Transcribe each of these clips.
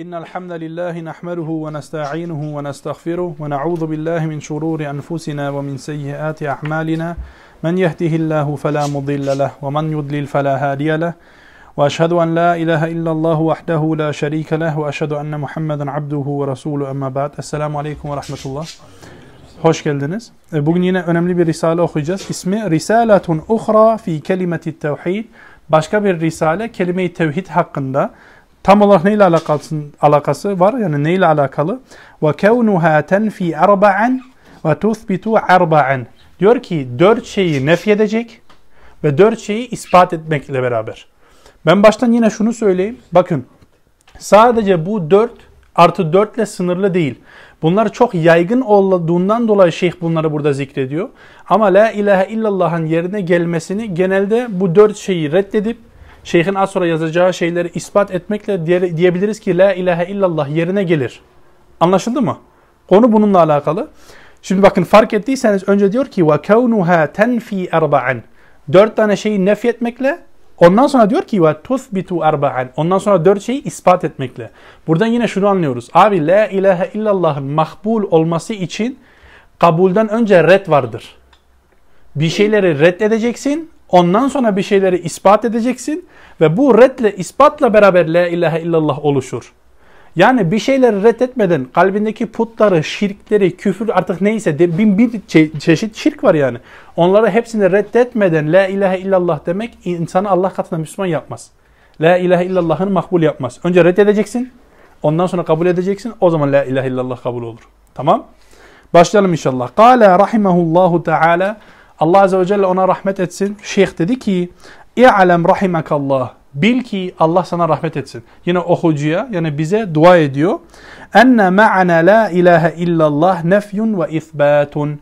إن الحمد لله نحمده ونستعينه ونستغفره ونعوذ بالله من شرور أنفسنا ومن سيئات أعمالنا من يهده الله فلا مضل له ومن يضلل فلا هادي له وأشهد أن لا إله إلا الله وحده لا شريك له وأشهد أن محمدا عبده ورسوله أما بعد السلام عليكم ورحمة الله Hoş geldiniz. E, Bugün yine önemli bir risale okuyacağız. İsmi Risaletun Uhra fi Kelimeti Tevhid. Başka bir risale kelime-i tevhid hakkında. Tam olarak neyle alakası, alakası var? Yani neyle alakalı? Tenfi erba'an ve tuthbitu erba'an. Diyor ki dört şeyi nefyedecek ve dört şeyi ispat etmekle beraber. Ben baştan yine şunu söyleyeyim. Bakın sadece bu dört artı dörtle sınırlı değil. Bunlar çok yaygın olduğundan dolayı şeyh bunları burada zikrediyor. Ama la ilahe illallah'ın yerine gelmesini genelde bu dört şeyi reddedip şeyhin az sonra yazacağı şeyleri ispat etmekle diye, diyebiliriz ki la ilahe illallah yerine gelir. Anlaşıldı mı? Konu bununla alakalı. Şimdi bakın fark ettiyseniz önce diyor ki kevnuha tenfi erba'an. Dört tane şeyi nefyetmekle Ondan sonra diyor ki tuthbitu erba'an. Ondan sonra dört şeyi ispat etmekle. Buradan yine şunu anlıyoruz. Abi la ilahe illallah'ın makbul olması için kabulden önce red vardır. Bir şeyleri reddedeceksin. Ondan sonra bir şeyleri ispat edeceksin. Ve bu redle ispatla beraber la ilahe illallah oluşur. Yani bir şeyleri reddetmeden kalbindeki putları, şirkleri, küfür artık neyse de bin bir çe- çeşit şirk var yani. Onları hepsini reddetmeden la ilahe illallah demek insanı Allah katında Müslüman yapmaz. La ilahe illallah'ını makbul yapmaz. Önce reddedeceksin. Ondan sonra kabul edeceksin. O zaman la ilahe illallah kabul olur. Tamam? Başlayalım inşallah. Kale rahimahullahu teala Allah azze ve celle ona rahmet etsin. Şeyh dedi ki İ'lem rahimakallah. Bil ki Allah sana rahmet etsin. Yine okucuya yani bize dua ediyor. Enne ma'ana la ilahe illallah nefyun ve isbatun.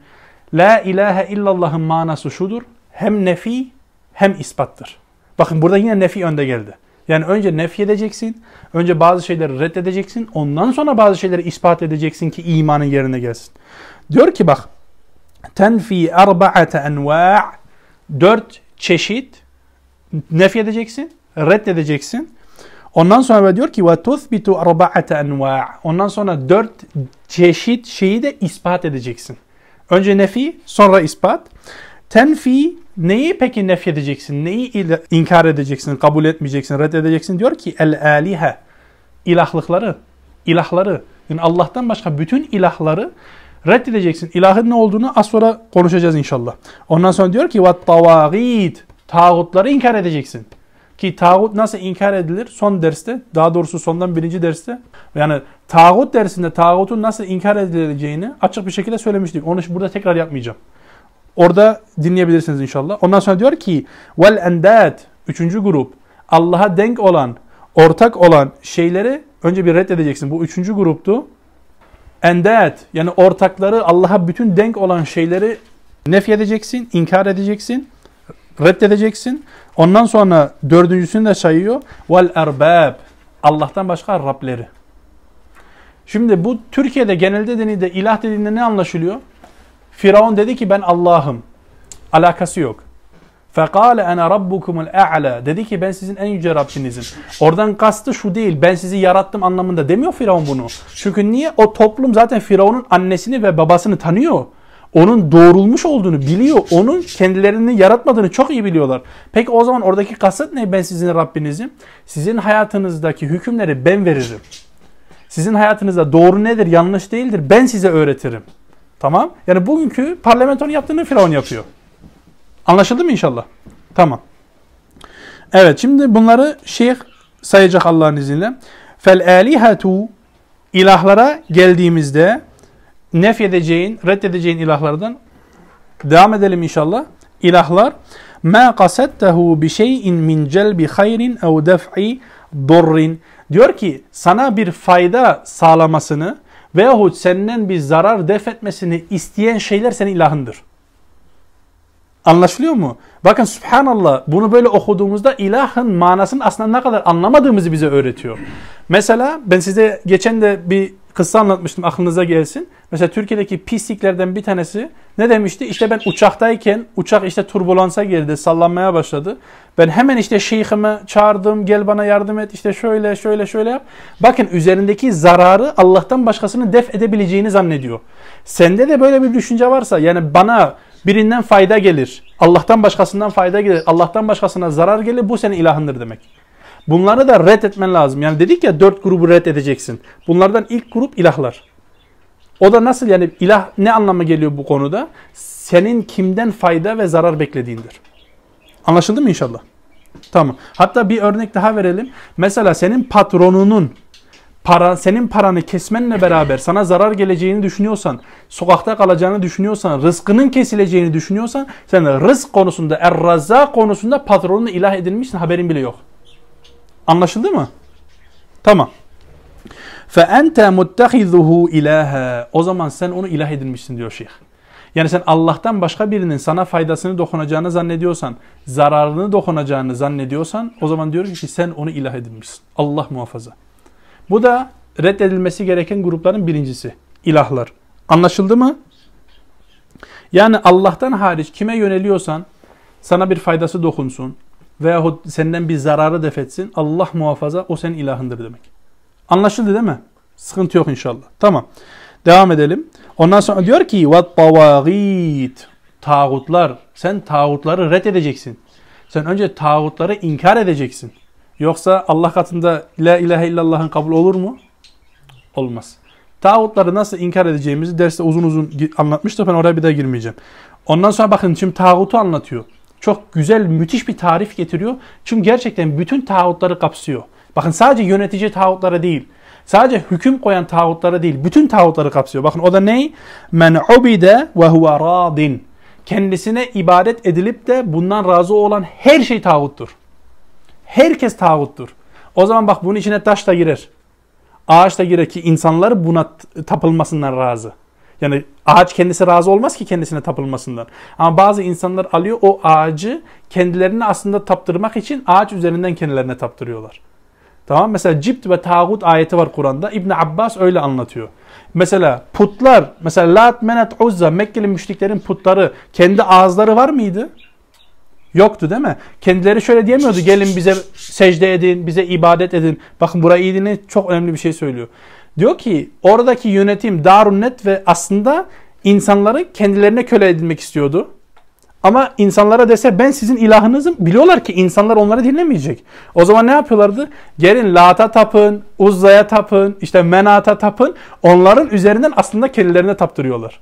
La ilahe illallah'ın manası şudur. Hem nefi hem ispattır. Bakın burada yine nefi önde geldi. Yani önce nefi edeceksin. Önce bazı şeyleri reddedeceksin. Ondan sonra bazı şeyleri ispat edeceksin ki imanın yerine gelsin. Diyor ki bak. Tenfi erba'ate enva' Dört çeşit nefi edeceksin reddedeceksin. Ondan sonra diyor ki ve tuthbitu arba'ate enva'. Ondan sonra dört çeşit şeyi de ispat edeceksin. Önce nefi, sonra ispat. Tenfi neyi peki nef edeceksin? Neyi inkar edeceksin, kabul etmeyeceksin, reddedeceksin? Diyor ki el alihe ilahlıkları, ilahları. Yani Allah'tan başka bütün ilahları reddedeceksin. İlahın ne olduğunu az sonra konuşacağız inşallah. Ondan sonra diyor ki tavagid tağutları inkar edeceksin. Ki tağut nasıl inkar edilir? Son derste, daha doğrusu sondan birinci derste. Yani tağut dersinde tağutun nasıl inkar edileceğini açık bir şekilde söylemiştik. Onu burada tekrar yapmayacağım. Orada dinleyebilirsiniz inşallah. Ondan sonra diyor ki vel endat üçüncü grup Allah'a denk olan, ortak olan şeyleri önce bir reddedeceksin. Bu üçüncü gruptu. Endat yani ortakları Allah'a bütün denk olan şeyleri nef edeceksin, inkar edeceksin reddedeceksin. Ondan sonra dördüncüsünü de sayıyor. Vel erbab. Allah'tan başka Rableri. Şimdi bu Türkiye'de genelde denilde ilah dediğinde ne anlaşılıyor? Firavun dedi ki ben Allah'ım. Alakası yok. Fekale ene rabbukumul a'la. Dedi ki ben sizin en yüce Rabbinizim. Oradan kastı şu değil. Ben sizi yarattım anlamında demiyor Firavun bunu. Çünkü niye? O toplum zaten Firavun'un annesini ve babasını tanıyor onun doğrulmuş olduğunu biliyor. Onun kendilerini yaratmadığını çok iyi biliyorlar. Peki o zaman oradaki kasıt ne? Ben sizin Rabbinizim. Sizin hayatınızdaki hükümleri ben veririm. Sizin hayatınızda doğru nedir, yanlış değildir ben size öğretirim. Tamam? Yani bugünkü parlamentonun yaptığını Firavun yapıyor. Anlaşıldı mı inşallah? Tamam. Evet şimdi bunları şeyh sayacak Allah'ın izniyle. Fel alihetu ilahlara geldiğimizde nef edeceğin, reddedeceğin ilahlardan devam edelim inşallah. İlahlar ma qasadtahu bi şey'in min celbi hayrin ev def'i durrin. Diyor ki sana bir fayda sağlamasını veyahut senden bir zarar def etmesini isteyen şeyler senin ilahındır. Anlaşılıyor mu? Bakın subhanallah bunu böyle okuduğumuzda ilahın manasını aslında ne kadar anlamadığımızı bize öğretiyor. Mesela ben size geçen de bir kıssa anlatmıştım aklınıza gelsin. Mesela Türkiye'deki pisliklerden bir tanesi ne demişti? İşte ben uçaktayken uçak işte turbulansa girdi, sallanmaya başladı. Ben hemen işte şeyhimi çağırdım, gel bana yardım et, işte şöyle şöyle şöyle yap. Bakın üzerindeki zararı Allah'tan başkasını def edebileceğini zannediyor. Sende de böyle bir düşünce varsa yani bana birinden fayda gelir, Allah'tan başkasından fayda gelir, Allah'tan başkasına zarar gelir bu senin ilahındır demek. Bunları da red etmen lazım. Yani dedik ya dört grubu red edeceksin. Bunlardan ilk grup ilahlar. O da nasıl yani ilah ne anlama geliyor bu konuda? Senin kimden fayda ve zarar beklediğindir. Anlaşıldı mı inşallah? Tamam. Hatta bir örnek daha verelim. Mesela senin patronunun para, senin paranı kesmenle beraber sana zarar geleceğini düşünüyorsan, sokakta kalacağını düşünüyorsan, rızkının kesileceğini düşünüyorsan, sen rızk konusunda, er konusunda patronunu ilah edilmişsin haberin bile yok. Anlaşıldı mı? Tamam. فَاَنْتَ مُتَّخِذُهُ ilaha. O zaman sen onu ilah edinmişsin diyor şeyh. Yani sen Allah'tan başka birinin sana faydasını dokunacağını zannediyorsan, zararını dokunacağını zannediyorsan o zaman diyor ki sen onu ilah edinmişsin. Allah muhafaza. Bu da reddedilmesi gereken grupların birincisi. İlahlar. Anlaşıldı mı? Yani Allah'tan hariç kime yöneliyorsan sana bir faydası dokunsun veyahut senden bir zararı defetsin Allah muhafaza o senin ilahındır demek. Anlaşıldı değil mi? Sıkıntı yok inşallah. Tamam. Devam edelim. Ondan sonra diyor ki vatbavagit tağutlar. Sen tağutları reddedeceksin. Sen önce tağutları inkar edeceksin. Yoksa Allah katında La ilahe illallah'ın kabul olur mu? Olmaz. Tağutları nasıl inkar edeceğimizi derste uzun uzun anlatmıştım. Ben oraya bir daha girmeyeceğim. Ondan sonra bakın şimdi tağutu anlatıyor çok güzel, müthiş bir tarif getiriyor. Çünkü gerçekten bütün tağutları kapsıyor. Bakın sadece yönetici tağutları değil. Sadece hüküm koyan tağutları değil. Bütün tağutları kapsıyor. Bakın o da ne? Men ubide ve huve radin. Kendisine ibadet edilip de bundan razı olan her şey tağuttur. Herkes tağuttur. O zaman bak bunun içine taş da girer. Ağaç da girer ki insanlar buna tapılmasından razı. Yani ağaç kendisi razı olmaz ki kendisine tapılmasından. Ama bazı insanlar alıyor o ağacı kendilerini aslında taptırmak için ağaç üzerinden kendilerine taptırıyorlar. Tamam mesela cipt ve tağut ayeti var Kur'an'da. İbn Abbas öyle anlatıyor. Mesela putlar, mesela Lat, Menet, Uzza, Mekkeli müşriklerin putları kendi ağızları var mıydı? Yoktu değil mi? Kendileri şöyle diyemiyordu. Gelin bize secde edin, bize ibadet edin. Bakın burayı iyi dinleyin. Çok önemli bir şey söylüyor. Diyor ki oradaki yönetim Darunnet ve aslında insanları kendilerine köle edilmek istiyordu. Ama insanlara dese ben sizin ilahınızım biliyorlar ki insanlar onları dinlemeyecek. O zaman ne yapıyorlardı? Gelin Lat'a tapın, Uzza'ya tapın, işte Menat'a tapın. Onların üzerinden aslında kendilerine taptırıyorlar.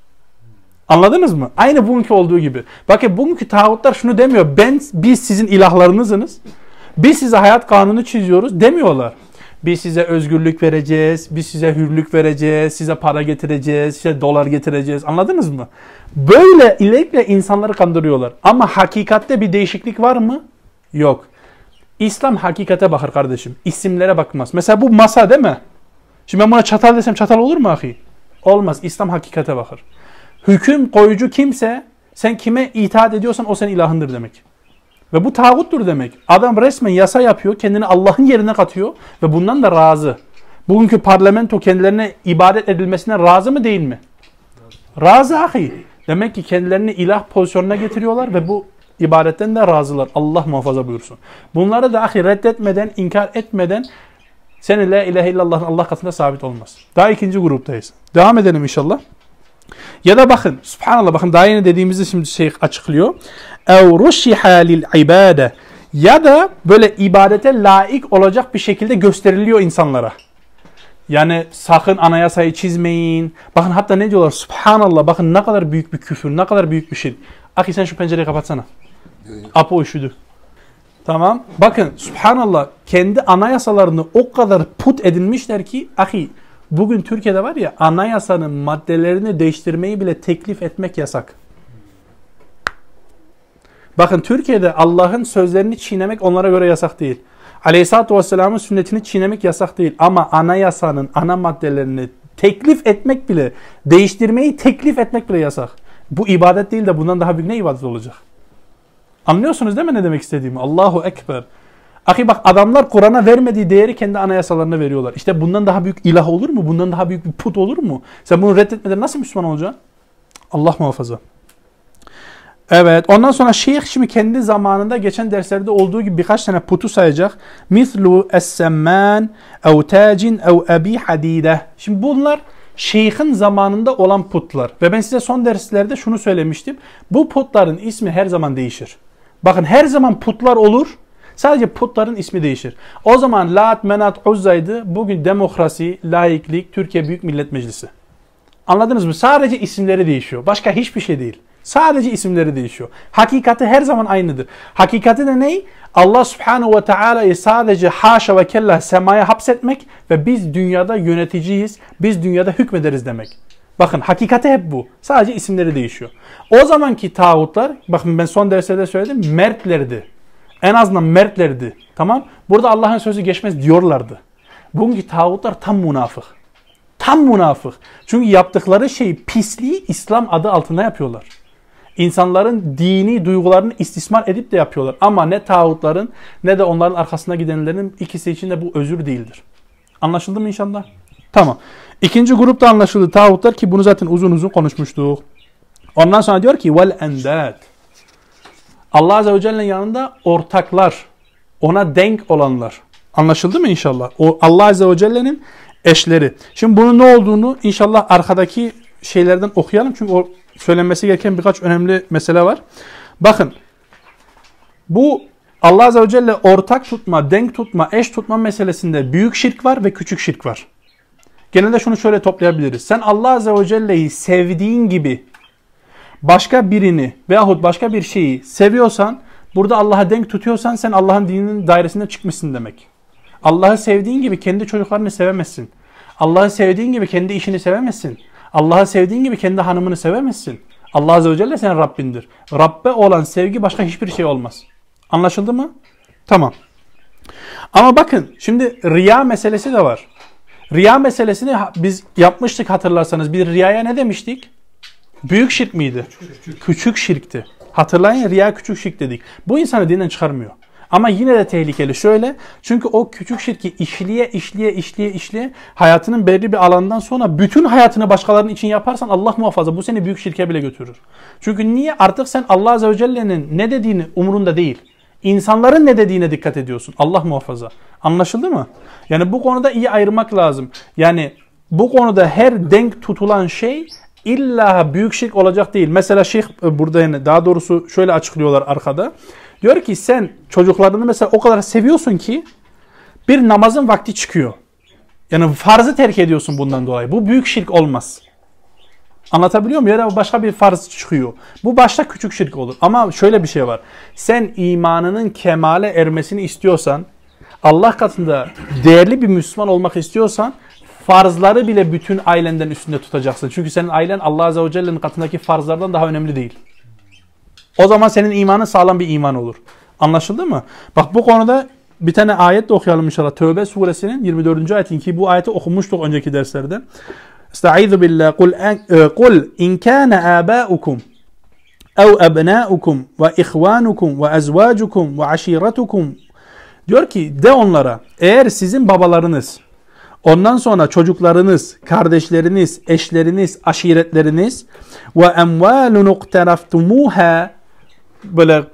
Anladınız mı? Aynı bugünkü olduğu gibi. Bakın bugünkü tağutlar şunu demiyor. Ben biz sizin ilahlarınızınız. Biz size hayat kanunu çiziyoruz demiyorlar. Biz size özgürlük vereceğiz, biz size hürlük vereceğiz, size para getireceğiz, size dolar getireceğiz. Anladınız mı? Böyle ilerikle insanları kandırıyorlar. Ama hakikatte bir değişiklik var mı? Yok. İslam hakikate bakar kardeşim. İsimlere bakmaz. Mesela bu masa değil mi? Şimdi ben buna çatal desem çatal olur mu ahi? Olmaz. İslam hakikate bakar. Hüküm koyucu kimse sen kime itaat ediyorsan o senin ilahındır demek. Ve bu tağuttur demek. Adam resmen yasa yapıyor, kendini Allah'ın yerine katıyor ve bundan da razı. Bugünkü parlamento kendilerine ibadet edilmesine razı mı değil mi? Razı ahi. Demek ki kendilerini ilah pozisyonuna getiriyorlar ve bu ibadetten de razılar. Allah muhafaza buyursun. Bunları da ahi reddetmeden, inkar etmeden senin la ilahe illallah'ın Allah katında sabit olmaz. Daha ikinci gruptayız. Devam edelim inşallah. Ya da bakın subhanallah bakın daha yeni dediğimizi şimdi şey açıklıyor. Ev ruşiha lil ibade ya da böyle ibadete layık olacak bir şekilde gösteriliyor insanlara. Yani sakın anayasayı çizmeyin. Bakın hatta ne diyorlar? Subhanallah bakın ne kadar büyük bir küfür, ne kadar büyük bir şey. Aki sen şu pencereyi kapatsana. Apo üşüdü. Tamam. Bakın subhanallah kendi anayasalarını o kadar put edinmişler ki ahi Bugün Türkiye'de var ya anayasanın maddelerini değiştirmeyi bile teklif etmek yasak. Bakın Türkiye'de Allah'ın sözlerini çiğnemek onlara göre yasak değil. Aleyhisselatü Vesselam'ın sünnetini çiğnemek yasak değil. Ama anayasanın ana maddelerini teklif etmek bile, değiştirmeyi teklif etmek bile yasak. Bu ibadet değil de bundan daha büyük ne ibadet olacak? Anlıyorsunuz değil mi ne demek istediğimi? Allahu Ekber. Ahi bak adamlar Kur'an'a vermediği değeri kendi anayasalarına veriyorlar. İşte bundan daha büyük ilah olur mu? Bundan daha büyük bir put olur mu? Sen bunu reddetmeden nasıl Müslüman olacaksın? Allah muhafaza. Evet ondan sonra şeyh şimdi kendi zamanında geçen derslerde olduğu gibi birkaç tane putu sayacak. Mislu es-semman ev tacin ev abi hadide. Şimdi bunlar şeyhin zamanında olan putlar. Ve ben size son derslerde şunu söylemiştim. Bu putların ismi her zaman değişir. Bakın her zaman putlar olur. Sadece putların ismi değişir. O zaman Lat, Menat, Uzza'ydı. Bugün demokrasi, laiklik, Türkiye Büyük Millet Meclisi. Anladınız mı? Sadece isimleri değişiyor. Başka hiçbir şey değil. Sadece isimleri değişiyor. Hakikati her zaman aynıdır. Hakikati de ne? Allah subhanahu ve teala'yı sadece haşa ve kella semaya hapsetmek ve biz dünyada yöneticiyiz, biz dünyada hükmederiz demek. Bakın hakikati hep bu. Sadece isimleri değişiyor. O zamanki tağutlar, bakın ben son derslerde söyledim, mertlerdi. En azından mertlerdi. Tamam? Burada Allah'ın sözü geçmez diyorlardı. Bugünkü tağutlar tam münafık. Tam münafık. Çünkü yaptıkları şey pisliği İslam adı altında yapıyorlar. İnsanların dini duygularını istismar edip de yapıyorlar. Ama ne tağutların ne de onların arkasına gidenlerin ikisi için de bu özür değildir. Anlaşıldı mı inşallah? Tamam. İkinci grupta anlaşıldı tağutlar ki bunu zaten uzun uzun konuşmuştuk. Ondan sonra diyor ki vel endat. Allah Azze ve Celle'nin yanında ortaklar, ona denk olanlar. Anlaşıldı mı inşallah? O Allah Azze ve Celle'nin eşleri. Şimdi bunun ne olduğunu inşallah arkadaki şeylerden okuyalım. Çünkü o söylenmesi gereken birkaç önemli mesele var. Bakın bu Allah Azze ve Celle ortak tutma, denk tutma, eş tutma meselesinde büyük şirk var ve küçük şirk var. Genelde şunu şöyle toplayabiliriz. Sen Allah Azze ve Celle'yi sevdiğin gibi başka birini veyahut başka bir şeyi seviyorsan, burada Allah'a denk tutuyorsan sen Allah'ın dininin dairesinden çıkmışsın demek. Allah'ı sevdiğin gibi kendi çocuklarını sevemezsin. Allah'ı sevdiğin gibi kendi işini sevemezsin. Allah'ı sevdiğin gibi kendi hanımını sevemezsin. Allah Azze ve Celle senin Rabbindir. Rabbe olan sevgi başka hiçbir şey olmaz. Anlaşıldı mı? Tamam. Ama bakın şimdi riya meselesi de var. Riya meselesini biz yapmıştık hatırlarsanız. Bir riyaya ne demiştik? Büyük şirk miydi? Küçük, şirkti. Hatırlayın riya küçük şirk dedik. Bu insanı dinden çıkarmıyor. Ama yine de tehlikeli. Şöyle çünkü o küçük şirki işliye işliye işliye işliye hayatının belli bir alandan sonra bütün hayatını başkalarının için yaparsan Allah muhafaza bu seni büyük şirke bile götürür. Çünkü niye? Artık sen Allah Azze ve Celle'nin ne dediğini umurunda değil. İnsanların ne dediğine dikkat ediyorsun. Allah muhafaza. Anlaşıldı mı? Yani bu konuda iyi ayırmak lazım. Yani bu konuda her denk tutulan şey illa büyük şirk olacak değil. Mesela şeyh e, burada yani daha doğrusu şöyle açıklıyorlar arkada. Diyor ki sen çocuklarını mesela o kadar seviyorsun ki bir namazın vakti çıkıyor. Yani farzı terk ediyorsun bundan dolayı. Bu büyük şirk olmaz. Anlatabiliyor muyum? Ya da başka bir farz çıkıyor. Bu başta küçük şirk olur. Ama şöyle bir şey var. Sen imanının kemale ermesini istiyorsan, Allah katında değerli bir Müslüman olmak istiyorsan, farzları bile bütün ailenden üstünde tutacaksın. Çünkü senin ailen Allah Azze ve Celle'nin katındaki farzlardan daha önemli değil. O zaman senin imanın sağlam bir iman olur. Anlaşıldı mı? Bak bu konuda bir tane ayet de okuyalım inşallah. Tövbe suresinin 24. ayetin ki bu ayeti okumuştuk önceki derslerde. Estaizu billah. Kul, e, in kana abaukum ev ebnaukum ve ihvanukum ve ezvacukum ve aşiretukum diyor ki de onlara eğer sizin babalarınız Ondan sonra çocuklarınız, kardeşleriniz, eşleriniz, aşiretleriniz ve emvalun iqtaraftumuha böyle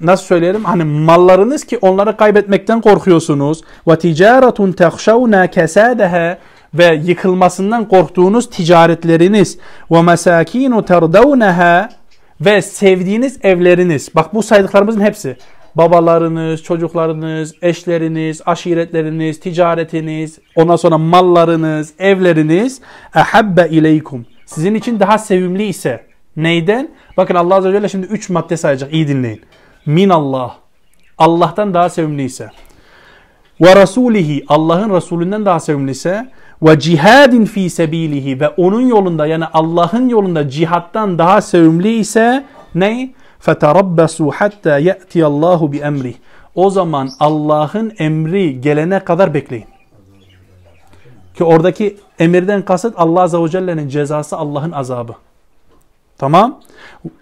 nasıl söyleyelim hani mallarınız ki onları kaybetmekten korkuyorsunuz ve ticaretun tehşavna kesadaha ve yıkılmasından korktuğunuz ticaretleriniz ve mesakinu terdavnaha ve sevdiğiniz evleriniz. Bak bu saydıklarımızın hepsi. Babalarınız, çocuklarınız, eşleriniz, aşiretleriniz, ticaretiniz, ondan sonra mallarınız, evleriniz ehabbe ileykum. Sizin için daha sevimli ise neyden? Bakın Allah Azze ve Celle şimdi 3 madde sayacak. İyi dinleyin. Min Allah. Allah'tan daha sevimli ise. Ve Rasulihi. Allah'ın Resulünden daha sevimli ise. Ve cihadin fi sebilihi. Ve onun yolunda yani Allah'ın yolunda cihattan daha sevimli ise ne? فَتَرَبَّسُوا حَتَّى يَأْتِيَ اللّٰهُ بِأَمْرِهِ O zaman Allah'ın emri gelene kadar bekleyin. Ki oradaki emirden kasıt Allah Azze ve Celle'nin cezası Allah'ın azabı. Tamam.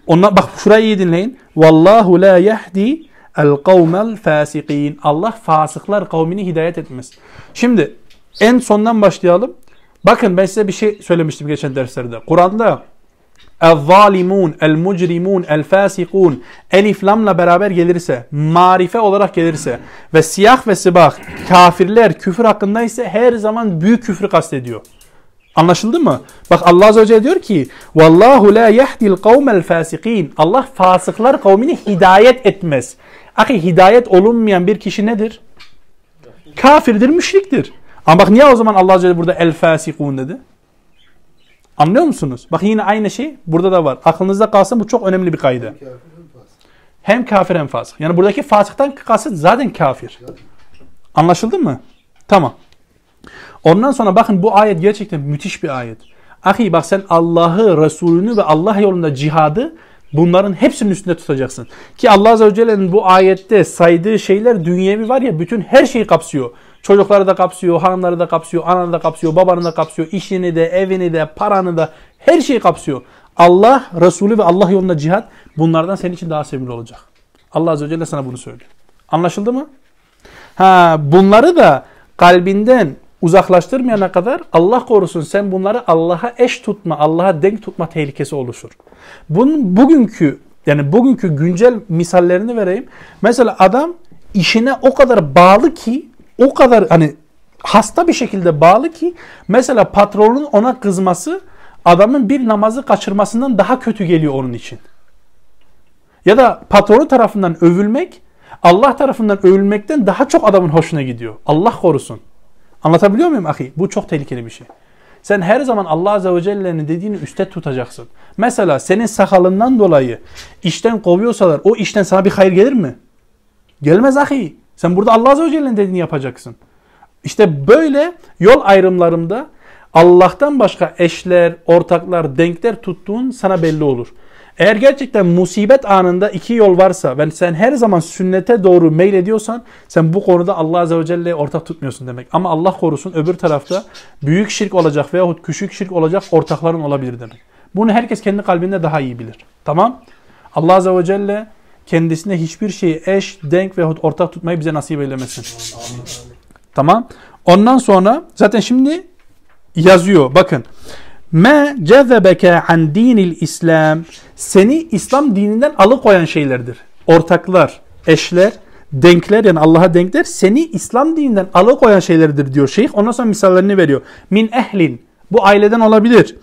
Onlar, bak şurayı iyi dinleyin. Vallahu la yahdi el kavmel fasikin. Allah fasıklar kavmini hidayet etmez. Şimdi en sondan başlayalım. Bakın ben size bir şey söylemiştim geçen derslerde. Kur'an'da el-zalimun, el-mucrimun, el-fasikun elif lamla beraber gelirse, marife olarak gelirse ve siyah ve sibah kafirler küfür hakkında ise her zaman büyük küfrü kastediyor. Anlaşıldı mı? Bak Allah Azze ve Celle diyor ki Vallahu la yahdil kavmel fasikin Allah fasıklar kavmini hidayet etmez. Ahi hidayet olunmayan bir kişi nedir? Kafirdir, müşriktir. Ama bak niye o zaman Allah Azze ve Celle burada el fasikun dedi? Anlıyor musunuz? Bak yine aynı şey burada da var. Aklınızda kalsın bu çok önemli bir kaydı. Hem kafir hem fasık. Yani buradaki fasıktan kasıt zaten kafir. Anlaşıldı mı? Tamam. Ondan sonra bakın bu ayet gerçekten müthiş bir ayet. Ahi bak sen Allah'ı, Resulünü ve Allah yolunda cihadı bunların hepsinin üstünde tutacaksın. Ki Allah Azze ve Celle'nin bu ayette saydığı şeyler dünyevi var ya bütün her şeyi kapsıyor. Çocukları da kapsıyor, hanımları da kapsıyor, ananı da kapsıyor, babanı da kapsıyor, işini de, evini de, paranı da her şeyi kapsıyor. Allah, Resulü ve Allah yolunda cihat bunlardan senin için daha sevimli olacak. Allah Azze ve Celle sana bunu söylüyor. Anlaşıldı mı? Ha, bunları da kalbinden uzaklaştırmayana kadar Allah korusun sen bunları Allah'a eş tutma, Allah'a denk tutma tehlikesi oluşur. Bunun bugünkü yani bugünkü güncel misallerini vereyim. Mesela adam işine o kadar bağlı ki o kadar hani hasta bir şekilde bağlı ki mesela patronun ona kızması adamın bir namazı kaçırmasından daha kötü geliyor onun için. Ya da patronu tarafından övülmek Allah tarafından övülmekten daha çok adamın hoşuna gidiyor. Allah korusun. Anlatabiliyor muyum ahi? Bu çok tehlikeli bir şey. Sen her zaman Allah Azze ve Celle'nin dediğini üstte tutacaksın. Mesela senin sakalından dolayı işten kovuyorsalar o işten sana bir hayır gelir mi? Gelmez ahi. Sen burada Allah Azze ve Celle'nin dediğini yapacaksın. İşte böyle yol ayrımlarında Allah'tan başka eşler, ortaklar, denkler tuttuğun sana belli olur. Eğer gerçekten musibet anında iki yol varsa ve sen her zaman sünnete doğru meylediyorsan sen bu konuda Allah Azze ve Celle'ye ortak tutmuyorsun demek. Ama Allah korusun öbür tarafta büyük şirk olacak veyahut küçük şirk olacak ortakların olabilir demek. Bunu herkes kendi kalbinde daha iyi bilir. Tamam? Allah Azze ve Celle kendisine hiçbir şeyi eş, denk veyahut ortak tutmayı bize nasip eylemesin. Tamam? Ondan sonra zaten şimdi yazıyor. Bakın. Ma cezebeke an dinil İslam seni İslam dininden alıkoyan şeylerdir. Ortaklar, eşler, denkler yani Allah'a denkler seni İslam dininden alıkoyan şeylerdir diyor şeyh. Ondan sonra misallerini veriyor. Min ehlin bu aileden olabilir.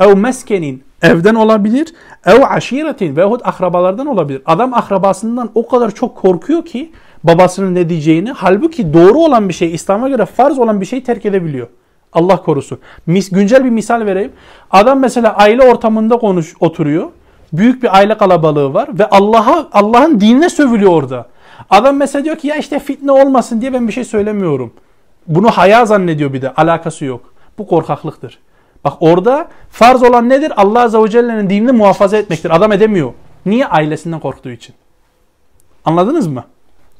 Ev meskenin evden olabilir. Ev aşiretin veyahut akrabalardan olabilir. Adam akrabasından o kadar çok korkuyor ki babasının ne diyeceğini. Halbuki doğru olan bir şey, İslam'a göre farz olan bir şeyi terk edebiliyor. Allah korusun. Mis, güncel bir misal vereyim. Adam mesela aile ortamında konuş oturuyor. Büyük bir aile kalabalığı var ve Allah'a Allah'ın dinine sövülüyor orada. Adam mesela diyor ki ya işte fitne olmasın diye ben bir şey söylemiyorum. Bunu haya zannediyor bir de. Alakası yok. Bu korkaklıktır. Bak orada farz olan nedir? Allah Azze ve Celle'nin dinini muhafaza etmektir. Adam edemiyor. Niye? Ailesinden korktuğu için. Anladınız mı?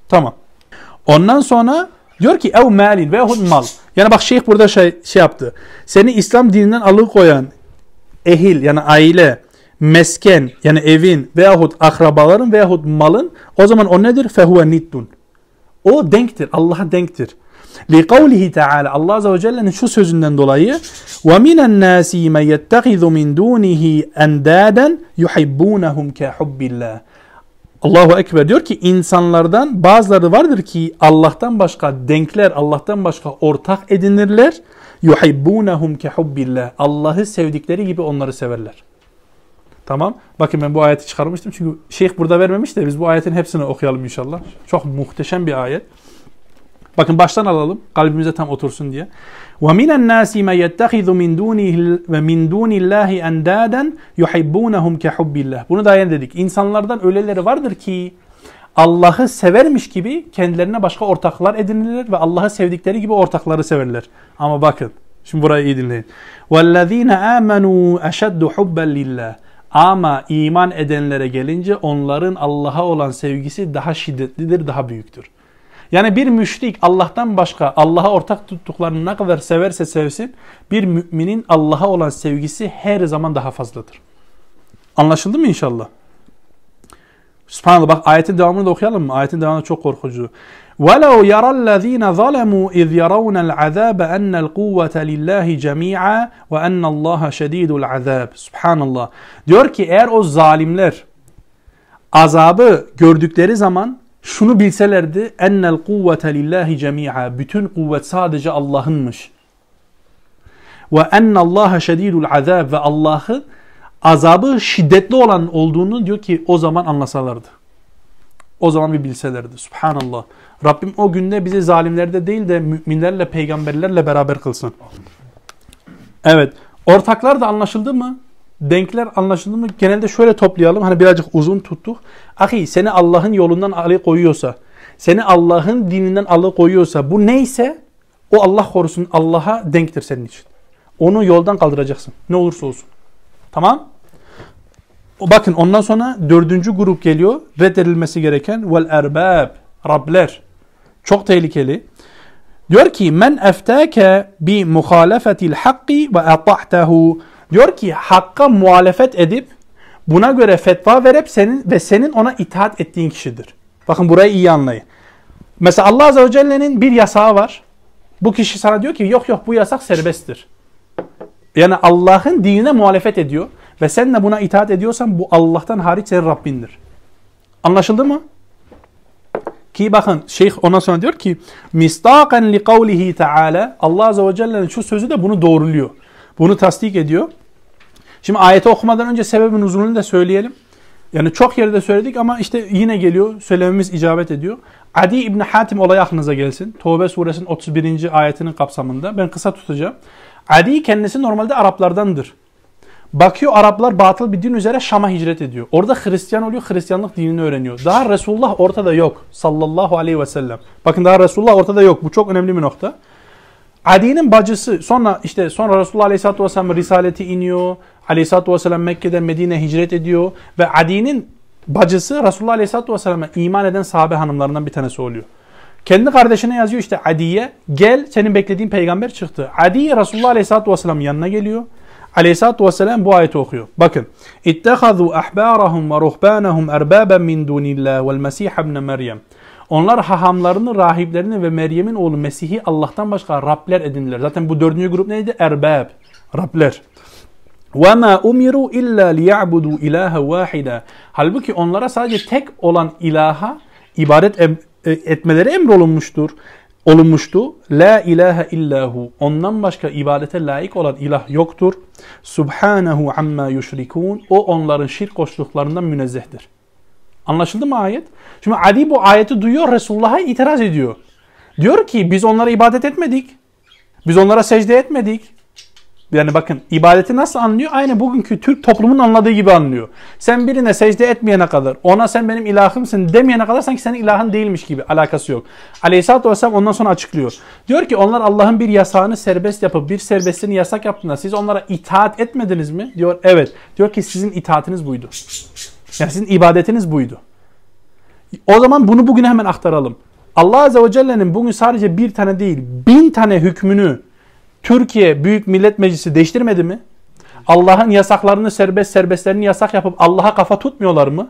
Tamam. Ondan sonra diyor ki ev malin veyahut mal. Yani bak şeyh burada şey, şey yaptı. Seni İslam dininden alıkoyan ehil yani aile, mesken yani evin veyahut akrabaların veyahut malın o zaman o nedir? Fehuve niddun. O denktir. Allah'a denktir. Li kavlihi Teala Allah Azze ve Celle'nin şu sözünden dolayı ve minen nasi men yettehizu min dunihi endaden yuhibbunahum ke hubbillah. Allahu Ekber diyor ki insanlardan bazıları vardır ki Allah'tan başka denkler, Allah'tan başka ortak edinirler. Yuhibbunahum ke hubbillah. Allah'ı sevdikleri gibi onları severler. Tamam. Bakın ben bu ayeti çıkarmıştım çünkü şeyh burada vermemiş de biz bu ayetin hepsini okuyalım inşallah. Çok muhteşem bir ayet. Bakın baştan alalım kalbimize tam otursun diye. وَمِنَ النَّاسِ مَنْ يَتَّخِذُ مِنْ دُونِهِ وَمِنْ دُونِ اللّٰهِ اَنْدَادًا يُحِبُّونَهُمْ كَحُبِّ اللّٰهِ Bunu da dedik. İnsanlardan öyleleri vardır ki Allah'ı severmiş gibi kendilerine başka ortaklar edinirler ve Allah'ı sevdikleri gibi ortakları severler. Ama bakın şimdi burayı iyi dinleyin. وَالَّذ۪ينَ آمَنُوا اَشَدُّ حُبًّا لِلّٰهِ Ama iman edenlere gelince onların Allah'a olan sevgisi daha şiddetlidir, daha büyüktür. Yani bir müşrik Allah'tan başka Allah'a ortak tuttuklarını ne kadar severse sevsin bir müminin Allah'a olan sevgisi her zaman daha fazladır. Anlaşıldı mı inşallah? Subhanallah bak ayetin devamını da okuyalım mı? Ayetin devamı çok korkucu. وَلَوْ يَرَى الَّذ۪ينَ ظَلَمُوا اِذْ يَرَوْنَ الْعَذَابَ اَنَّ الْقُوَّةَ لِلّٰهِ جَمِيعًا وَاَنَّ اللّٰهَ شَد۪يدُ الْعَذَابِ Subhanallah. Diyor ki eğer o zalimler azabı gördükleri zaman şunu bilselerdi ennel kuvvete lillahi cemi'a bütün kuvvet sadece Allah'ınmış. Ve ennallaha şedidul azab ve Allah'ı azabı şiddetli olan olduğunu diyor ki o zaman anlasalardı. O zaman bir bilselerdi. Subhanallah. Rabbim o günde bizi zalimlerde değil de müminlerle, peygamberlerle beraber kılsın. Evet. Ortaklar da anlaşıldı mı? Denkler anlaşıldı mı? Genelde şöyle toplayalım. Hani birazcık uzun tuttuk. Ahi seni Allah'ın yolundan alıkoyuyorsa, seni Allah'ın dininden alıkoyuyorsa bu neyse o Allah korusun Allah'a denktir senin için. Onu yoldan kaldıracaksın. Ne olursa olsun. Tamam? Bakın ondan sonra dördüncü grup geliyor. Reddedilmesi gereken vel erbab. Rabler. Çok tehlikeli. Diyor ki men eftake bi muhalefetil hakki ve ata'tehu. Diyor ki hakka muhalefet edip buna göre fetva verip senin ve senin ona itaat ettiğin kişidir. Bakın burayı iyi anlayın. Mesela Allah Azze ve Celle'nin bir yasağı var. Bu kişi sana diyor ki yok yok bu yasak serbesttir. Yani Allah'ın dinine muhalefet ediyor ve sen de buna itaat ediyorsan bu Allah'tan hariç senin Rabbindir. Anlaşıldı mı? Ki bakın şeyh ondan sonra diyor ki mistakan li kavlihi taala Allah azze ve celle'nin şu sözü de bunu doğruluyor. Bunu tasdik ediyor. Şimdi ayeti okumadan önce sebebin uzunluğunu da söyleyelim. Yani çok yerde söyledik ama işte yine geliyor. Söylememiz icabet ediyor. Adi İbni Hatim olayı aklınıza gelsin. Tevbe suresinin 31. ayetinin kapsamında. Ben kısa tutacağım. Adi kendisi normalde Araplardandır. Bakıyor Araplar batıl bir din üzere Şam'a hicret ediyor. Orada Hristiyan oluyor, Hristiyanlık dinini öğreniyor. Daha Resulullah ortada yok. Sallallahu aleyhi ve sellem. Bakın daha Resulullah ortada yok. Bu çok önemli bir nokta. Adi'nin bacısı sonra işte sonra Resulullah aleyhissalatü vesselam risaleti iniyor. Aleyhissalatü vesselam Mekke'den Medine hicret ediyor. Ve Adi'nin bacısı Resulullah aleyhissalatü vesselam'a iman eden sahabe hanımlarından bir tanesi oluyor. Kendi kardeşine yazıyor işte Adi'ye gel senin beklediğin peygamber çıktı. Adi Resulullah aleyhissalatü vesselam yanına geliyor. Aleyhissalatu vesselam bu ayeti okuyor. Bakın. Ahbârahum ve ruhbânahum erbâben min dûnillâh vel mesih ibn Meryem. Onlar hahamlarını, rahiplerini ve Meryem'in oğlu Mesih'i Allah'tan başka Rabler edindiler. Zaten bu dördüncü grup neydi? Erbab. Rabler. وَمَا اُمِرُوا اِلَّا لِيَعْبُدُوا اِلَٰهَ وَاحِدًا Halbuki onlara sadece tek olan ilaha ibadet e, etmeleri emrolunmuştur olunmuştu. La ilahe illahu. Ondan başka ibadete layık olan ilah yoktur. Subhanahu amma yuşrikun. O onların şirk koştuklarından münezzehtir. Anlaşıldı mı ayet? Şimdi Adi bu ayeti duyuyor Resulullah'a itiraz ediyor. Diyor ki biz onlara ibadet etmedik. Biz onlara secde etmedik. Yani bakın ibadeti nasıl anlıyor? Aynı bugünkü Türk toplumunun anladığı gibi anlıyor. Sen birine secde etmeyene kadar, ona sen benim ilahımsın demeyene kadar sanki senin ilahın değilmiş gibi alakası yok. Aleyhisselatü Vesselam ondan sonra açıklıyor. Diyor ki onlar Allah'ın bir yasağını serbest yapıp bir serbestliğini yasak yaptığında siz onlara itaat etmediniz mi? Diyor evet. Diyor ki sizin itaatiniz buydu. Yani sizin ibadetiniz buydu. O zaman bunu bugüne hemen aktaralım. Allah Azze ve Celle'nin bugün sadece bir tane değil, bin tane hükmünü Türkiye Büyük Millet Meclisi değiştirmedi mi? Allah'ın yasaklarını serbest serbestlerini yasak yapıp Allah'a kafa tutmuyorlar mı?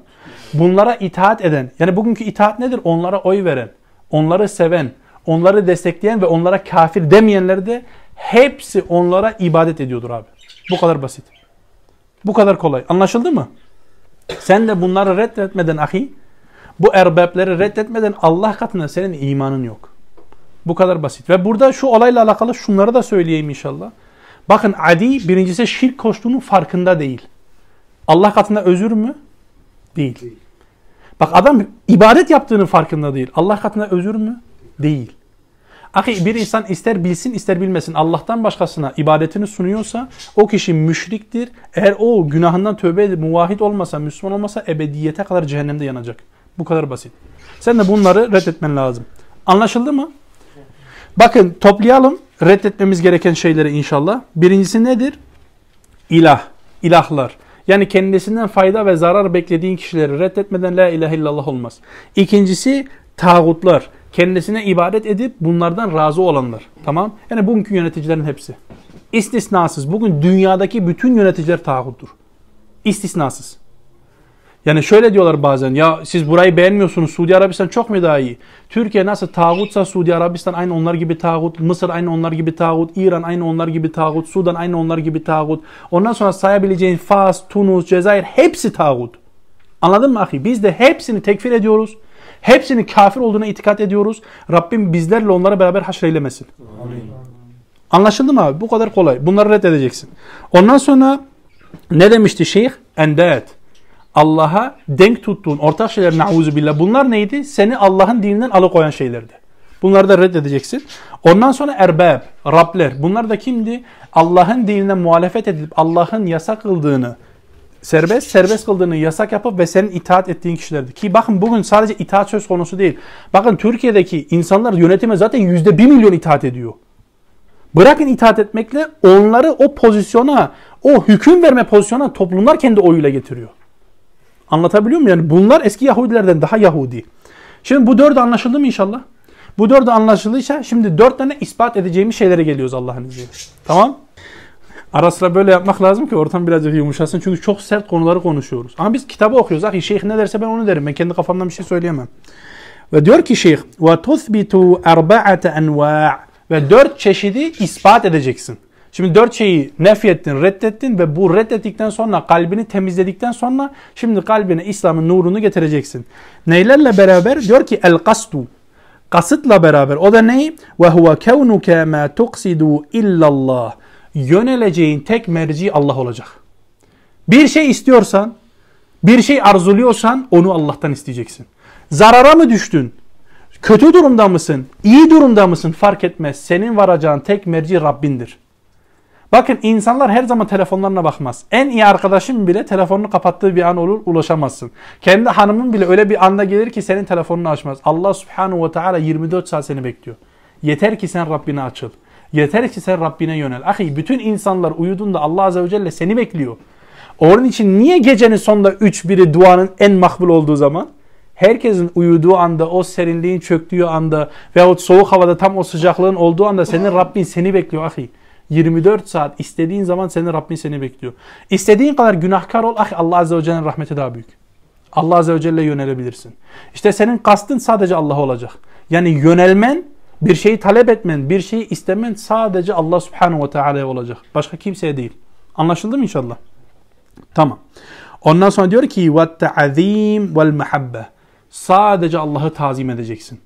Bunlara itaat eden, yani bugünkü itaat nedir? Onlara oy veren, onları seven, onları destekleyen ve onlara kafir demeyenler de hepsi onlara ibadet ediyordur abi. Bu kadar basit. Bu kadar kolay. Anlaşıldı mı? Sen de bunları reddetmeden ahi, bu erbapleri reddetmeden Allah katında senin imanın yok. Bu kadar basit. Ve burada şu olayla alakalı şunları da söyleyeyim inşallah. Bakın Adi birincisi şirk koştuğunun farkında değil. Allah katında özür mü? Değil. değil. Bak adam ibadet yaptığının farkında değil. Allah katında özür mü? Değil. Ahi bir insan ister bilsin ister bilmesin Allah'tan başkasına ibadetini sunuyorsa o kişi müşriktir. Eğer o günahından tövbe edip muvahhid olmasa, Müslüman olmasa ebediyete kadar cehennemde yanacak. Bu kadar basit. Sen de bunları reddetmen lazım. Anlaşıldı mı? Bakın toplayalım reddetmemiz gereken şeyleri inşallah. Birincisi nedir? İlah, ilahlar. Yani kendisinden fayda ve zarar beklediğin kişileri reddetmeden la ilahe illallah olmaz. İkincisi tağutlar. Kendisine ibadet edip bunlardan razı olanlar. Tamam? Yani bugünkü yöneticilerin hepsi. İstisnasız. Bugün dünyadaki bütün yöneticiler tağuttur. İstisnasız. Yani şöyle diyorlar bazen ya siz burayı beğenmiyorsunuz Suudi Arabistan çok mu daha iyi? Türkiye nasıl tağutsa Suudi Arabistan aynı onlar gibi tağut, Mısır aynı onlar gibi tağut, İran aynı onlar gibi tağut, Sudan aynı onlar gibi tağut. Ondan sonra sayabileceğin Fas, Tunus, Cezayir hepsi tağut. Anladın mı ahi? Biz de hepsini tekfir ediyoruz. Hepsinin kafir olduğuna itikat ediyoruz. Rabbim bizlerle onlara beraber haşreylemesin. Amin. Anlaşıldı mı abi? Bu kadar kolay. Bunları reddedeceksin. Ondan sonra ne demişti şeyh? Endet. Allah'a denk tuttuğun ortak şeyler nauzu billah. Bunlar neydi? Seni Allah'ın dininden alıkoyan şeylerdi. Bunları da reddedeceksin. Ondan sonra erbab, Rabler. Bunlar da kimdi? Allah'ın dinine muhalefet edip Allah'ın yasak kıldığını serbest, serbest kıldığını yasak yapıp ve senin itaat ettiğin kişilerdi. Ki bakın bugün sadece itaat söz konusu değil. Bakın Türkiye'deki insanlar yönetime zaten yüzde bir milyon itaat ediyor. Bırakın itaat etmekle onları o pozisyona, o hüküm verme pozisyona toplumlar kendi oyuyla getiriyor. Anlatabiliyor muyum? Yani bunlar eski Yahudilerden daha Yahudi. Şimdi bu dördü anlaşıldı mı inşallah? Bu dördü anlaşıldıysa şimdi dört tane ispat edeceğimiz şeylere geliyoruz Allah'ın izniyle. Tamam? Ara sıra böyle yapmak lazım ki ortam birazcık yumuşasın. Çünkü çok sert konuları konuşuyoruz. Ama biz kitabı okuyoruz. Ahi şeyh ne derse ben onu derim. Ben kendi kafamdan bir şey söyleyemem. Ve diyor ki şeyh وَتُثْبِتُ اَرْبَعَةَ اَنْوَاعٍ Ve dört çeşidi ispat edeceksin. Şimdi dört şeyi nefyettin, reddettin ve bu reddettikten sonra kalbini temizledikten sonra şimdi kalbine İslam'ın nurunu getireceksin. Neylerle beraber? Diyor ki el kastu. Kasıtla beraber. O da ne? Ve huve kevnuke ma tuksidu illallah. Yöneleceğin tek merci Allah olacak. Bir şey istiyorsan, bir şey arzuluyorsan onu Allah'tan isteyeceksin. Zarara mı düştün? Kötü durumda mısın? İyi durumda mısın? Fark etmez. Senin varacağın tek merci Rabbindir. Bakın insanlar her zaman telefonlarına bakmaz. En iyi arkadaşım bile telefonunu kapattığı bir an olur ulaşamazsın. Kendi hanımın bile öyle bir anda gelir ki senin telefonunu açmaz. Allah subhanahu ve teala 24 saat seni bekliyor. Yeter ki sen Rabbine açıl. Yeter ki sen Rabbine yönel. Ahi bütün insanlar uyuduğunda Allah azze ve celle seni bekliyor. Onun için niye gecenin sonunda 3 biri duanın en makbul olduğu zaman? Herkesin uyuduğu anda, o serinliğin çöktüğü anda veyahut soğuk havada tam o sıcaklığın olduğu anda senin Rabbin seni bekliyor ahi. 24 saat istediğin zaman senin Rabbin seni bekliyor. İstediğin kadar günahkar ol. Ah Allah Azze ve Celle'nin rahmeti daha büyük. Allah Azze ve Celle'ye yönelebilirsin. İşte senin kastın sadece Allah olacak. Yani yönelmen, bir şeyi talep etmen, bir şeyi istemen sadece Allah Subhanahu ve Teala'ya olacak. Başka kimseye değil. Anlaşıldı mı inşallah? Tamam. Ondan sonra diyor ki وَالتَّعَذ۪يمِ وَالْمَحَبَّةِ Sadece Allah'ı tazim edeceksin.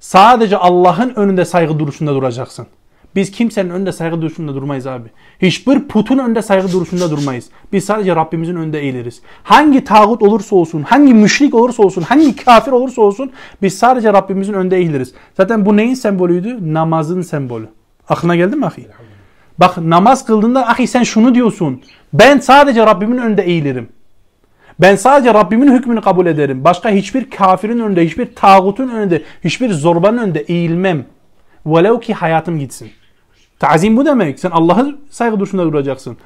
Sadece Allah'ın önünde saygı duruşunda duracaksın. Biz kimsenin önünde saygı duruşunda durmayız abi. Hiçbir putun önünde saygı duruşunda durmayız. Biz sadece Rabbimizin önünde eğiliriz. Hangi tağut olursa olsun, hangi müşrik olursa olsun, hangi kafir olursa olsun biz sadece Rabbimizin önünde eğiliriz. Zaten bu neyin sembolüydü? Namazın sembolü. Aklına geldi mi ahi? Bak namaz kıldığında ahi sen şunu diyorsun. Ben sadece Rabbimin önünde eğilirim. Ben sadece Rabbimin hükmünü kabul ederim. Başka hiçbir kafirin önünde, hiçbir tağutun önünde, hiçbir zorbanın önünde eğilmem. Velev ki hayatım gitsin. Tazim bu demek. Sen Allah'ın saygı duruşunda duracaksın.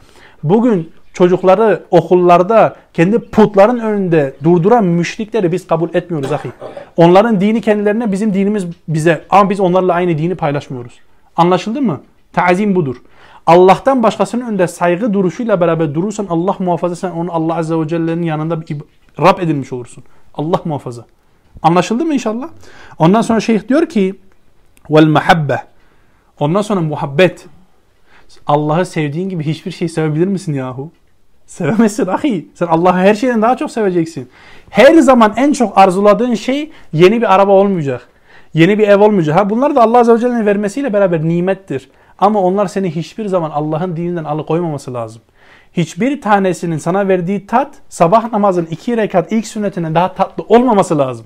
Bugün çocukları okullarda kendi putların önünde durduran müşrikleri biz kabul etmiyoruz ahi. Onların dini kendilerine bizim dinimiz bize ama biz onlarla aynı dini paylaşmıyoruz. Anlaşıldı mı? Tazim budur. Allah'tan başkasının önünde saygı duruşuyla beraber durursan Allah muhafaza sen onu Allah Azze ve Celle'nin yanında Rab edilmiş olursun. Allah muhafaza. Anlaşıldı mı inşallah? Ondan sonra şeyh diyor ki vel Ondan sonra muhabbet. Allah'ı sevdiğin gibi hiçbir şey sevebilir misin yahu? Sevemezsin ahi. Sen Allah'ı her şeyden daha çok seveceksin. Her zaman en çok arzuladığın şey yeni bir araba olmayacak. Yeni bir ev olmayacak. Ha bunlar da Allah Azze ve Celle'nin vermesiyle beraber nimettir. Ama onlar seni hiçbir zaman Allah'ın dininden alıkoymaması lazım. Hiçbir tanesinin sana verdiği tat sabah namazın iki rekat ilk sünnetine daha tatlı olmaması lazım.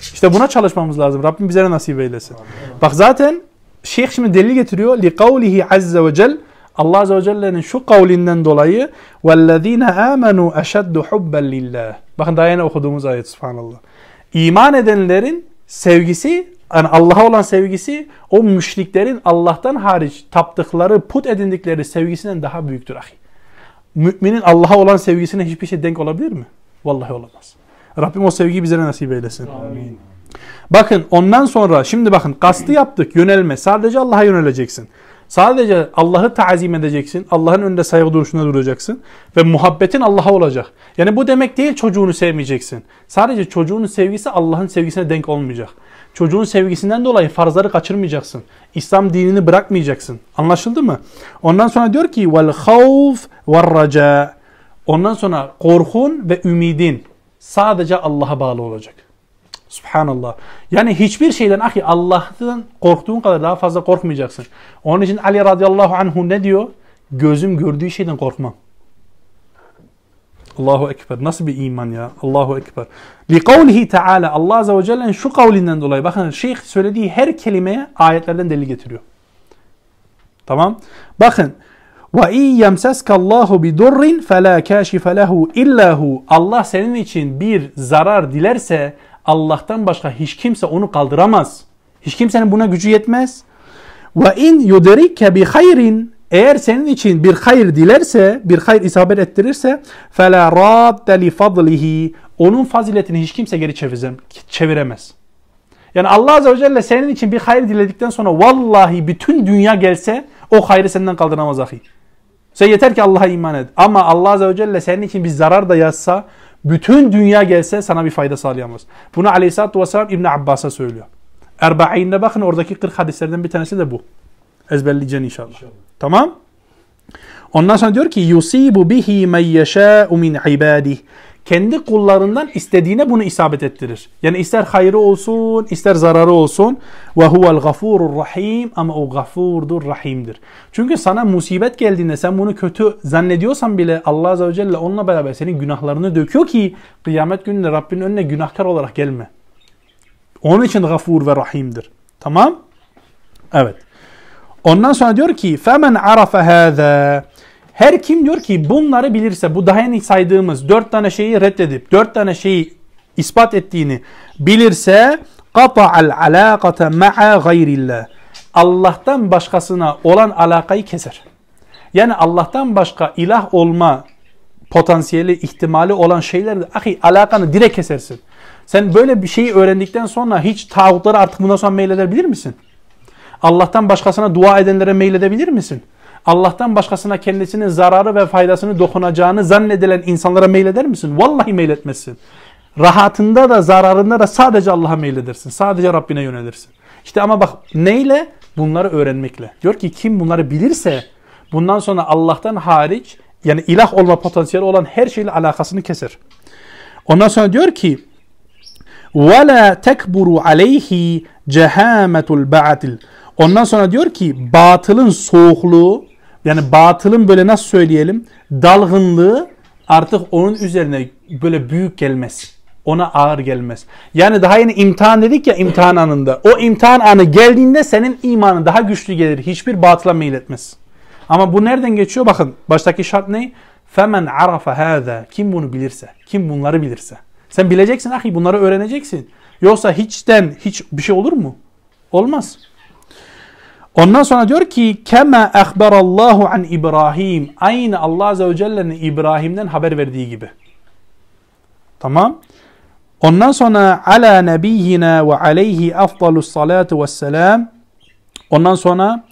İşte buna çalışmamız lazım. Rabbim bize nasip eylesin. Bak zaten Şeyh şimdi delil getiriyor. Li kavlihi azze ve cel Allah azze ve celle'nin şu kavlinden dolayı وَالَّذ۪ينَ آمَنُوا اَشَدُّ حُبًّا لِلّٰهِ Bakın daha yeni okuduğumuz ayet subhanallah. İman edenlerin sevgisi yani Allah'a olan sevgisi o müşriklerin Allah'tan hariç taptıkları, put edindikleri sevgisinden daha büyüktür ahi. Müminin Allah'a olan sevgisine hiçbir şey denk olabilir mi? Vallahi olamaz. Rabbim o sevgiyi bize nasip eylesin. Amin. Bakın ondan sonra şimdi bakın kastı yaptık yönelme. Sadece Allah'a yöneleceksin. Sadece Allah'ı tazim edeceksin. Allah'ın önünde saygı duruşunda duracaksın. Ve muhabbetin Allah'a olacak. Yani bu demek değil çocuğunu sevmeyeceksin. Sadece çocuğunun sevgisi Allah'ın sevgisine denk olmayacak. Çocuğun sevgisinden dolayı farzları kaçırmayacaksın. İslam dinini bırakmayacaksın. Anlaşıldı mı? Ondan sonra diyor ki vel havf ve raca. Ondan sonra korkun ve ümidin sadece Allah'a bağlı olacak. Subhanallah. Yani hiçbir şeyden ahi Allah'tan korktuğun kadar daha fazla korkmayacaksın. Onun için Ali radıyallahu anhu ne diyor? Gözüm gördüğü şeyden korkmam. Allahu Ekber. Nasıl bir iman ya? Allahu Ekber. Li kavlihi Teala Allah Azze ve Celle'nin şu kavlinden dolayı bakın şeyh söylediği her kelimeye ayetlerden delil getiriyor. Tamam. Bakın. Ve in yemseskallahu bi durrin fela kashife lehu illahu. Allah senin için bir zarar dilerse Allah'tan başka hiç kimse onu kaldıramaz. Hiç kimsenin buna gücü yetmez. Ve in yuderikke bi hayrin eğer senin için bir hayır dilerse, bir hayır isabet ettirirse fela radde li fadlihi onun faziletini hiç kimse geri çeviremez. Yani Allah Azze ve Celle senin için bir hayır diledikten sonra vallahi bütün dünya gelse o hayrı senden kaldıramaz ahi. Sen yeter ki Allah'a iman et. Ama Allah Azze ve Celle senin için bir zarar da yazsa bütün dünya gelse sana bir fayda sağlayamaz. Bunu Aleyhisselatü Vesselam İbn Abbas'a söylüyor. Erba'in'de bakın oradaki 40 hadislerden bir tanesi de bu. Ezberleyeceksin inşallah. inşallah. Tamam? Ondan sonra diyor ki yusibu bihi men yeşâ'u min ibadih. Kendi kullarından istediğine bunu isabet ettirir. Yani ister hayrı olsun, ister zararı olsun. Ve huvel gafurur rahim ama o gafurdur, rahimdir. Çünkü sana musibet geldiğinde sen bunu kötü zannediyorsan bile Allah Azze ve Celle onunla beraber senin günahlarını döküyor ki kıyamet gününde Rabbinin önüne günahkar olarak gelme. Onun için gafur ve rahimdir. Tamam? Evet. Ondan sonra diyor ki femen arafa hâzâ her kim diyor ki bunları bilirse bu daha yeni saydığımız dört tane şeyi reddedip dört tane şeyi ispat ettiğini bilirse qata'al alaqata ma'a gayrillah. Allah'tan başkasına olan alakayı keser. Yani Allah'tan başka ilah olma potansiyeli, ihtimali olan şeylerle ahi alakanı direkt kesersin. Sen böyle bir şeyi öğrendikten sonra hiç tağutları artık bundan sonra meyledebilir misin? Allah'tan başkasına dua edenlere meyledebilir misin? Allah'tan başkasına kendisinin zararı ve faydasını dokunacağını zannedilen insanlara meyleder misin? Vallahi meyletmezsin. Rahatında da zararında da sadece Allah'a meyledersin. Sadece Rabbine yönelirsin. İşte ama bak neyle? Bunları öğrenmekle. Diyor ki kim bunları bilirse bundan sonra Allah'tan hariç yani ilah olma potansiyeli olan her şeyle alakasını keser. Ondan sonra diyor ki وَلَا تَكْبُرُ عَلَيْهِ جَهَامَةُ الْبَعَتِلِ Ondan sonra diyor ki batılın soğukluğu yani batılın böyle nasıl söyleyelim dalgınlığı artık onun üzerine böyle büyük gelmez. Ona ağır gelmez. Yani daha yeni imtihan dedik ya imtihan anında. O imtihan anı geldiğinde senin imanın daha güçlü gelir. Hiçbir batıla meyletmez. Ama bu nereden geçiyor? Bakın baştaki şart ne? Femen arafa hâzâ. Kim bunu bilirse. Kim bunları bilirse. Sen bileceksin ahi bunları öğreneceksin. Yoksa hiçten hiç bir şey olur mu? Olmaz. Ondan sonra diyor ki kema ehberallahu an İbrahim. Aynı Allah Azze ve Celle'nin İbrahim'den haber verdiği gibi. Tamam. Ondan sonra ala nebiyyina ve aleyhi afdalus salatu vesselam. Ondan sonra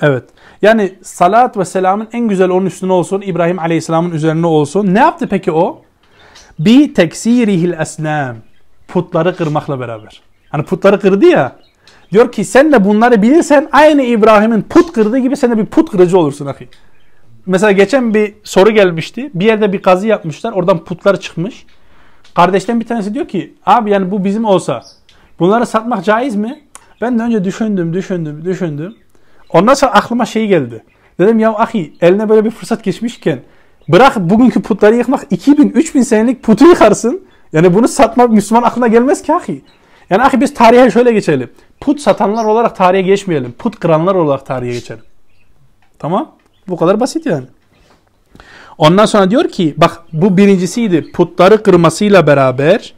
evet. Yani salat ve selamın en güzel onun üstüne olsun. İbrahim Aleyhisselam'ın üzerine olsun. Ne yaptı peki o? Bi teksirihil esnam. Putları kırmakla beraber. Hani putları kırdı ya. Diyor ki sen de bunları bilirsen aynı İbrahim'in put kırdığı gibi sen de bir put kırıcı olursun ahi. Mesela geçen bir soru gelmişti. Bir yerde bir kazı yapmışlar. Oradan putlar çıkmış. Kardeşten bir tanesi diyor ki abi yani bu bizim olsa bunları satmak caiz mi? Ben de önce düşündüm, düşündüm, düşündüm. Ondan sonra aklıma şey geldi. Dedim ya ahi eline böyle bir fırsat geçmişken bırak bugünkü putları yıkmak 2000, 3000 senelik putu yıkarsın. Yani bunu satmak Müslüman aklına gelmez ki ahi. Yani ahi biz tarihe şöyle geçelim. Put satanlar olarak tarihe geçmeyelim. Put kıranlar olarak tarihe geçelim. Tamam? Bu kadar basit yani. Ondan sonra diyor ki bak bu birincisiydi putları kırmasıyla beraber.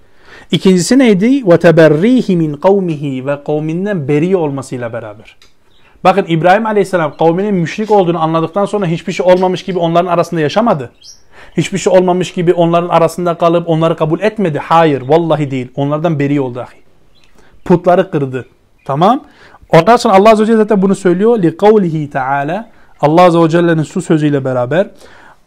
İkincisi neydi? Ve teberrihi min kavmihi ve kavminden beri olmasıyla beraber. Bakın İbrahim Aleyhisselam kavminin müşrik olduğunu anladıktan sonra hiçbir şey olmamış gibi onların arasında yaşamadı. Hiçbir şey olmamış gibi onların arasında kalıp onları kabul etmedi. Hayır, vallahi değil. Onlardan beri oldu ahi. Putları kırdı. Tamam. Ondan sonra Allah Azze ve Celle zaten bunu söylüyor. لِقَوْلِهِ Teala Allah Azze ve Celle'nin su sözüyle beraber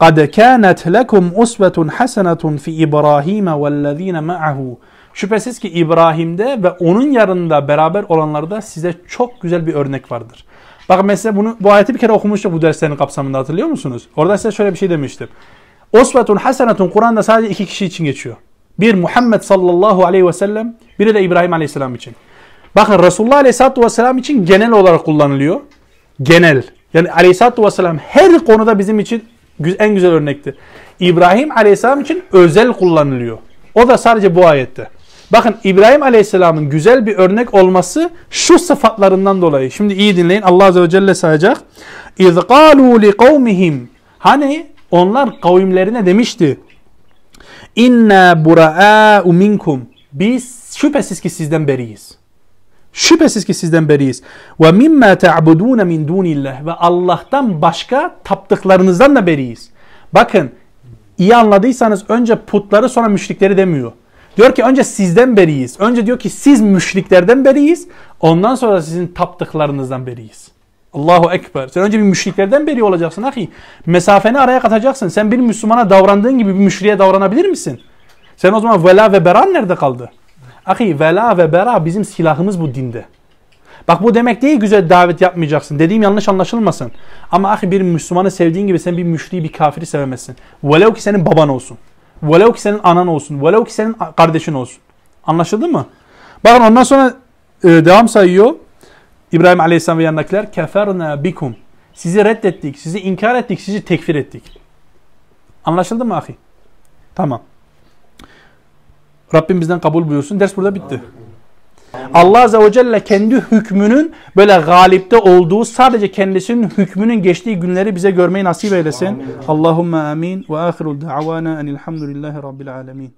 قَدْ كَانَتْ لَكُمْ أُسْوَةٌ حَسَنَةٌ فِي إِبْرَاهِيمَ وَالَّذ۪ينَ مَعَهُ Şüphesiz ki İbrahim'de ve onun yanında beraber olanlarda size çok güzel bir örnek vardır. Bak mesela bunu bu ayeti bir kere okumuştuk bu derslerin kapsamında hatırlıyor musunuz? Orada size şöyle bir şey demiştim. Osvetun hasenetun Kur'an'da sadece iki kişi için geçiyor. Bir Muhammed sallallahu aleyhi ve sellem, biri de İbrahim aleyhisselam için. Bakın Resulullah aleyhissalatu vesselam için genel olarak kullanılıyor. Genel. Yani aleyhissalatu vesselam her konuda bizim için en güzel örnektir. İbrahim aleyhisselam için özel kullanılıyor. O da sadece bu ayette. Bakın İbrahim Aleyhisselam'ın güzel bir örnek olması şu sıfatlarından dolayı. Şimdi iyi dinleyin. Allah Azze ve Celle sayacak. İz قَالُوا لِقَوْمِهِمْ Hani onlar kavimlerine demişti. İnna bura'u minkum. Biz şüphesiz ki sizden beriyiz. Şüphesiz ki sizden beriyiz. Ve mimma ta'budun min dunillah ve Allah'tan başka taptıklarınızdan da beriyiz. Bakın iyi anladıysanız önce putları sonra müşrikleri demiyor. Diyor ki önce sizden beriyiz. Önce diyor ki siz müşriklerden beriyiz. Ondan sonra sizin taptıklarınızdan beriyiz. Allahu Ekber. Sen önce bir müşriklerden beri olacaksın ahi. Mesafeni araya katacaksın. Sen bir Müslümana davrandığın gibi bir müşriye davranabilir misin? Sen o zaman vela ve bera nerede kaldı? Ahi vela ve bera bizim silahımız bu dinde. Bak bu demek değil güzel davet yapmayacaksın. Dediğim yanlış anlaşılmasın. Ama ahi bir Müslümanı sevdiğin gibi sen bir müşriği bir kafiri sevemezsin. Velev ki senin baban olsun. Velev ki senin anan olsun. Velev ki senin kardeşin olsun. Anlaşıldı mı? Bakın ondan sonra e, devam sayıyor. İbrahim Aleyhisselam ve yanındakiler keferna bikum. Sizi reddettik, sizi inkar ettik, sizi tekfir ettik. Anlaşıldı mı ahi? Tamam. Rabbim bizden kabul buyursun. Ders burada bitti. Allah Azze ve Celle kendi hükmünün böyle galipte olduğu sadece kendisinin hükmünün geçtiği günleri bize görmeyi nasip eylesin. Amin. Allahumme amin ve ahirul da'vana enilhamdülillahi rabbil alemin.